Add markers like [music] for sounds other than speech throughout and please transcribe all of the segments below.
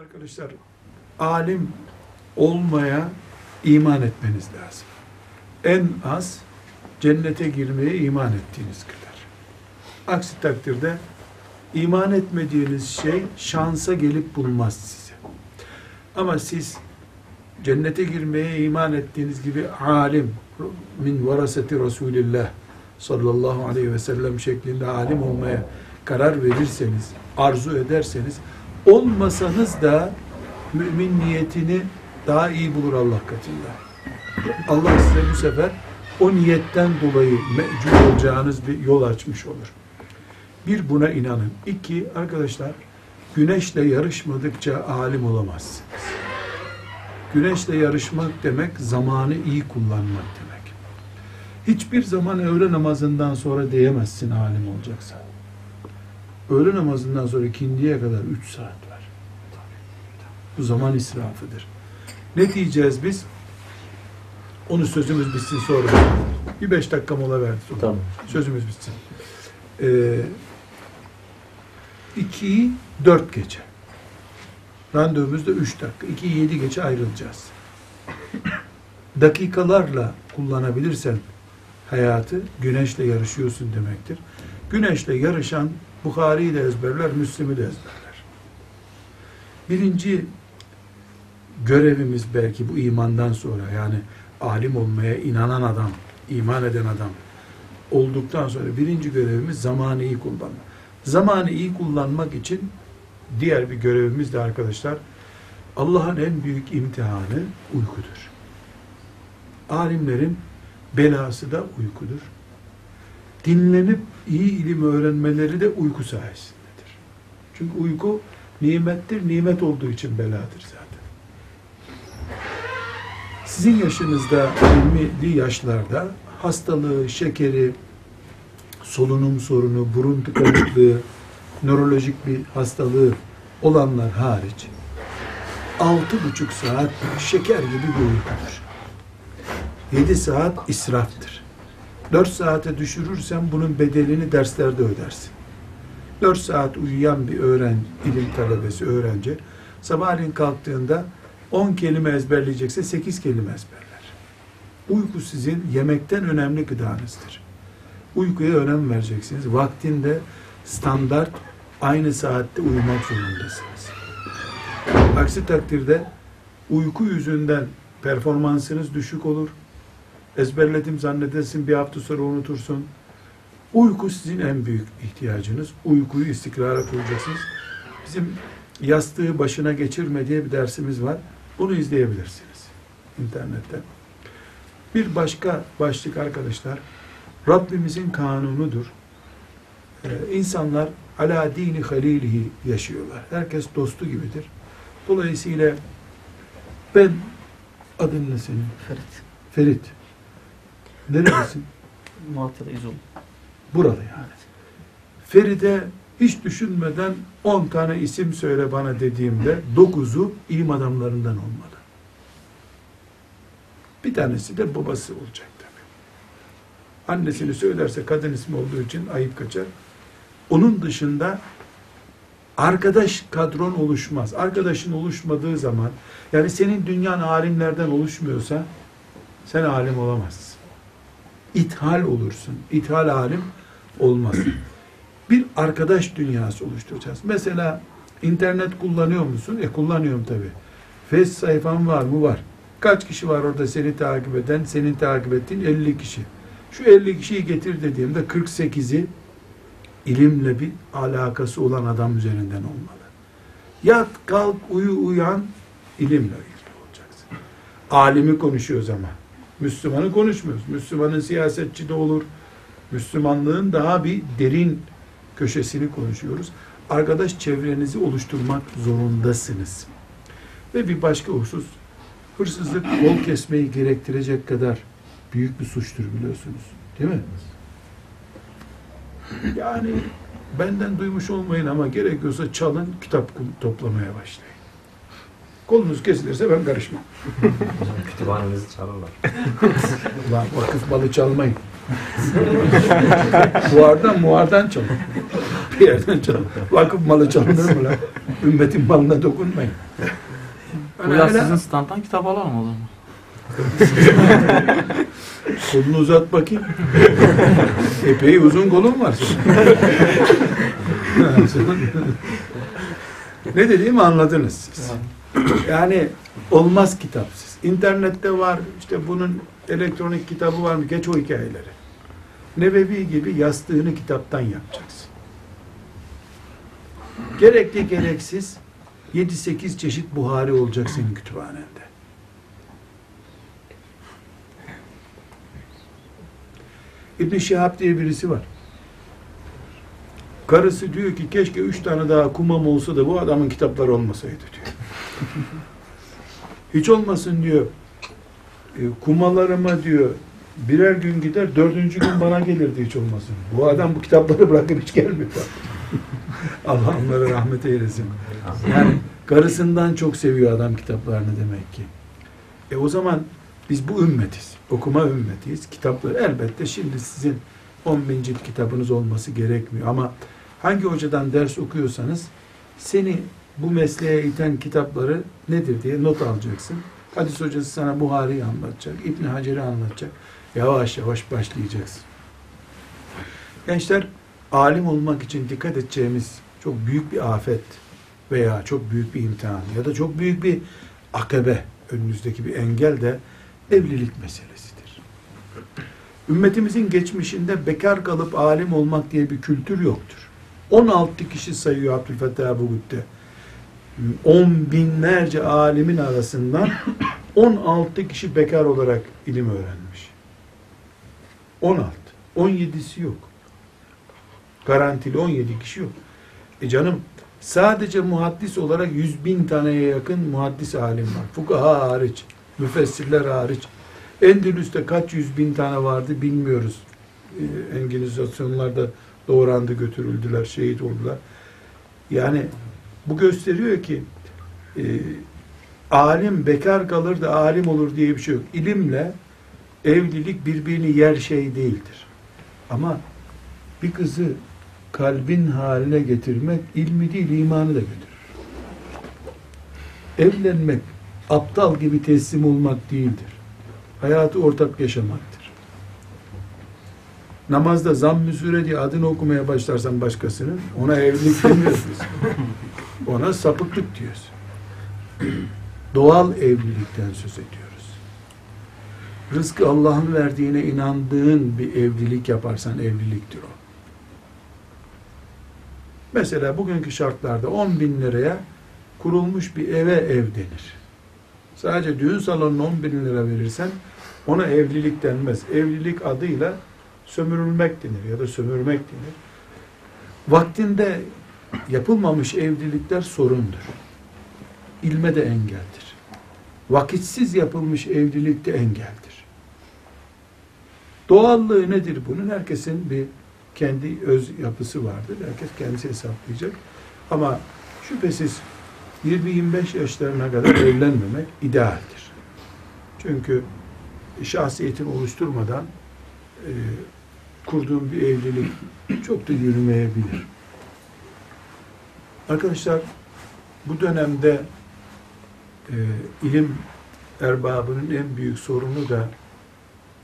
Arkadaşlar alim olmaya iman etmeniz lazım. En az cennete girmeye iman ettiğiniz kadar. Aksi takdirde iman etmediğiniz şey şansa gelip bulmaz size. Ama siz cennete girmeye iman ettiğiniz gibi alim min varaseti Resulillah sallallahu aleyhi ve sellem şeklinde alim olmaya karar verirseniz, arzu ederseniz olmasanız da mümin niyetini daha iyi bulur Allah katında. Allah size bu sefer o niyetten dolayı mecbur olacağınız bir yol açmış olur. Bir buna inanın. İki arkadaşlar güneşle yarışmadıkça alim olamazsınız. Güneşle yarışmak demek zamanı iyi kullanmak demek. Hiçbir zaman öğle namazından sonra diyemezsin alim olacaksan. Öğle namazından sonra ikindiye kadar 3 saat var. Bu zaman israfıdır. Ne diyeceğiz biz? Onu sözümüz bitsin sonra. Bir beş dakika mola verdik. Tamam. Sözümüz bitsin. Ee, ikiyi dört gece. Randevumuz da üç dakika. İkiyi yedi gece ayrılacağız. Dakikalarla kullanabilirsen hayatı güneşle yarışıyorsun demektir. Güneşle yarışan Bukhari'yi de ezberler, Müslim'i de ezberler. Birinci görevimiz belki bu imandan sonra yani alim olmaya inanan adam, iman eden adam olduktan sonra birinci görevimiz zamanı iyi kullanmak. Zamanı iyi kullanmak için diğer bir görevimiz de arkadaşlar Allah'ın en büyük imtihanı uykudur. Alimlerin belası da uykudur. Dinlenip iyi ilim öğrenmeleri de uyku sayesindedir. Çünkü uyku nimettir, nimet olduğu için beladır zaten. Sizin yaşınızda 20'li yaşlarda hastalığı, şekeri, solunum sorunu, burun tıkanıklığı, nörolojik bir hastalığı olanlar hariç altı buçuk saat şeker gibi bir uykudur. Yedi saat israftır. Dört saate düşürürsen bunun bedelini derslerde ödersin. Dört saat uyuyan bir öğren, ilim talebesi, öğrenci sabahleyin kalktığında 10 kelime ezberleyecekse 8 kelime ezberler. Uyku sizin yemekten önemli gıdanızdır. Uykuya önem vereceksiniz. Vaktinde standart aynı saatte uyumak zorundasınız. Aksi takdirde uyku yüzünden performansınız düşük olur. Ezberledim zannedersin bir hafta sonra unutursun. Uyku sizin en büyük ihtiyacınız. Uykuyu istikrara koyacaksınız. Bizim yastığı başına geçirme diye bir dersimiz var. Bunu izleyebilirsiniz internette. Bir başka başlık arkadaşlar, Rabbimizin kanunudur. Ee, insanlar ala dini halilihi yaşıyorlar. Herkes dostu gibidir. Dolayısıyla ben adın ne senin? Ferit. Ferit. Nerelisin? [coughs] Malatya'da İzol. Buralı yani. Feride hiç düşünmeden 10 tane isim söyle bana dediğimde [coughs] 9'u ilim adamlarından olmalı. Bir tanesi de babası olacak tabii. Annesini söylerse kadın ismi olduğu için ayıp kaçar. Onun dışında arkadaş kadron oluşmaz. Arkadaşın oluşmadığı zaman yani senin dünyan alimlerden oluşmuyorsa sen alim olamazsın. İthal olursun. İthal alim olmaz. Bir arkadaş dünyası oluşturacağız. Mesela internet kullanıyor musun? E kullanıyorum tabii. Face sayfan var mı? Var. Kaç kişi var orada seni takip eden? Senin takip ettiğin 50 kişi. Şu 50 kişiyi getir dediğimde 48'i ilimle bir alakası olan adam üzerinden olmalı. Yat, kalk, uyu, uyan ilimle ilgili olacaksın. Alimi konuşuyoruz ama. Müslümanı konuşmuyoruz. Müslümanın siyasetçi de olur. Müslümanlığın daha bir derin köşesini konuşuyoruz. Arkadaş çevrenizi oluşturmak zorundasınız. Ve bir başka husus, hırsızlık kol kesmeyi gerektirecek kadar büyük bir suçtur biliyorsunuz. Değil mi? Yani benden duymuş olmayın ama gerekiyorsa çalın, kitap toplamaya başlayın. Kolunuz kesilirse ben karışmam. [laughs] Kütüphanenizi çalarlar. [laughs] Ulan vakıf malı çalmayın. [laughs] Muhardan muhardan çalın. Bir yerden çalın. Vakıf malı çalınır mı lan? Ümmetin malına dokunmayın. Bu yaz sizin standtan kitap alalım o zaman. Kolunu uzat bakayım. Epey uzun kolun var ne dediğimi anladınız siz. [clears throat] Yani olmaz kitapsız. İnternette var, işte bunun elektronik kitabı var mı? Geç o hikayeleri. Nebevi gibi yastığını kitaptan yapacaksın. Gerekli gereksiz 7-8 çeşit Buhari olacak senin kütüphanende. İbn Şihab diye birisi var. Karısı diyor ki keşke üç tane daha kumam olsa da bu adamın kitapları olmasaydı diyor. [laughs] Hiç olmasın diyor. E, kumalarıma diyor birer gün gider dördüncü gün bana gelirdi hiç olmasın. Bu adam bu kitapları bırakıp hiç gelmiyor. [laughs] Allah onlara rahmet eylesin. Yani karısından çok seviyor adam kitaplarını demek ki. E o zaman biz bu ümmetiz. Okuma ümmetiyiz. Kitapları elbette şimdi sizin 10 bin cilt kitabınız olması gerekmiyor. Ama hangi hocadan ders okuyorsanız seni bu mesleğe iten kitapları nedir diye not alacaksın. Hadis hocası sana Buhari'yi anlatacak, İbn Hacer'i anlatacak. Yavaş yavaş başlayacaksın. Gençler alim olmak için dikkat edeceğimiz çok büyük bir afet veya çok büyük bir imtihan ya da çok büyük bir akabe önünüzdeki bir engel de evlilik meselesidir. Ümmetimizin geçmişinde bekar kalıp alim olmak diye bir kültür yoktur. 16 kişi sayıyor Abdülfettah Ebu 10 binlerce alimin arasından 16 kişi bekar olarak ilim öğrenmiş. 16. 17'si yok. Garantili 17 kişi yok. E canım sadece muhaddis olarak 100 bin taneye yakın muhaddis alim var. Fukaha hariç, müfessirler hariç. Endülüs'te kaç yüz bin tane vardı bilmiyoruz. E, Engelizasyonlarda doğrandı, götürüldüler, şehit oldular. Yani bu gösteriyor ki e, alim bekar kalır da alim olur diye bir şey yok. İlimle evlilik birbirini yer şey değildir. Ama bir kızı kalbin haline getirmek ilmi değil imanı da götürür. Evlenmek aptal gibi teslim olmak değildir. Hayatı ortak yaşamaktır. Namazda zamm-ı sure diye adını okumaya başlarsan başkasının ona evlilik demiyoruz biz. [laughs] Ona sapıklık diyoruz. [clears throat] Doğal evlilikten söz ediyoruz. Rızkı Allah'ın verdiğine inandığın bir evlilik yaparsan evliliktir o. Mesela bugünkü şartlarda 10 bin liraya kurulmuş bir eve ev denir. Sadece düğün salonuna 10 bin lira verirsen ona evlilik denmez. Evlilik adıyla sömürülmek denir ya da sömürmek denir. Vaktinde yapılmamış evlilikler sorundur. İlme de engeldir. Vakitsiz yapılmış evlilik de engeldir. Doğallığı nedir bunun? Herkesin bir kendi öz yapısı vardır. Herkes kendisi hesaplayacak. Ama şüphesiz 20-25 yaşlarına kadar evlenmemek idealdir. Çünkü şahsiyetini oluşturmadan e, kurduğum bir evlilik çok da yürümeyebilir. Arkadaşlar bu dönemde e, ilim erbabının en büyük sorunu da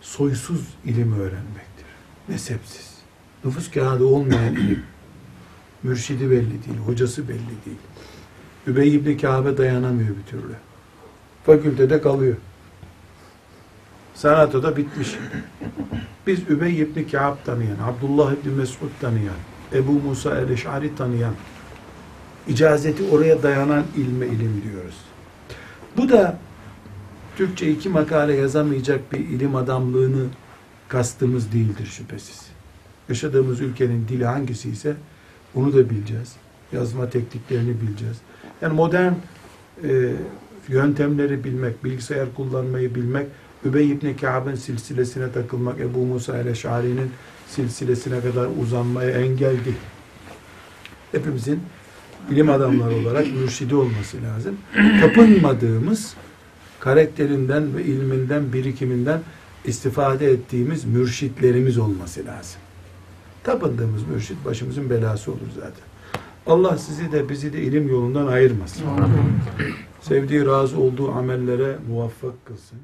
soysuz ilim öğrenmektir. Mezhepsiz. Nüfus kağıdı olmayan ilim. Mürşidi belli değil, hocası belli değil. Übey ibn Kâbe dayanamıyor bir türlü. Fakültede kalıyor. Sanatı da bitmiş. Biz Übey ibn Kâb tanıyan, Abdullah ibn Mesud tanıyan, Ebu Musa el-Eş'ari tanıyan, icazeti oraya dayanan ilme ilim diyoruz. Bu da Türkçe iki makale yazamayacak bir ilim adamlığını kastımız değildir şüphesiz. Yaşadığımız ülkenin dili hangisi ise onu da bileceğiz. Yazma tekniklerini bileceğiz. Yani modern e, yöntemleri bilmek, bilgisayar kullanmayı bilmek, Übey ibn Kâb'ın silsilesine takılmak, Ebu Musa el-Eş'ari'nin silsilesine kadar uzanmaya engel değil. Hepimizin ilim adamları olarak mürşidi olması lazım. [clears throat] Tapınmadığımız karakterinden ve ilminden, birikiminden istifade ettiğimiz mürşitlerimiz olması lazım. Tapındığımız mürşit başımızın belası olur zaten. Allah sizi de bizi de ilim yolundan ayırmasın. Sevdiği, razı olduğu amellere muvaffak kılsın.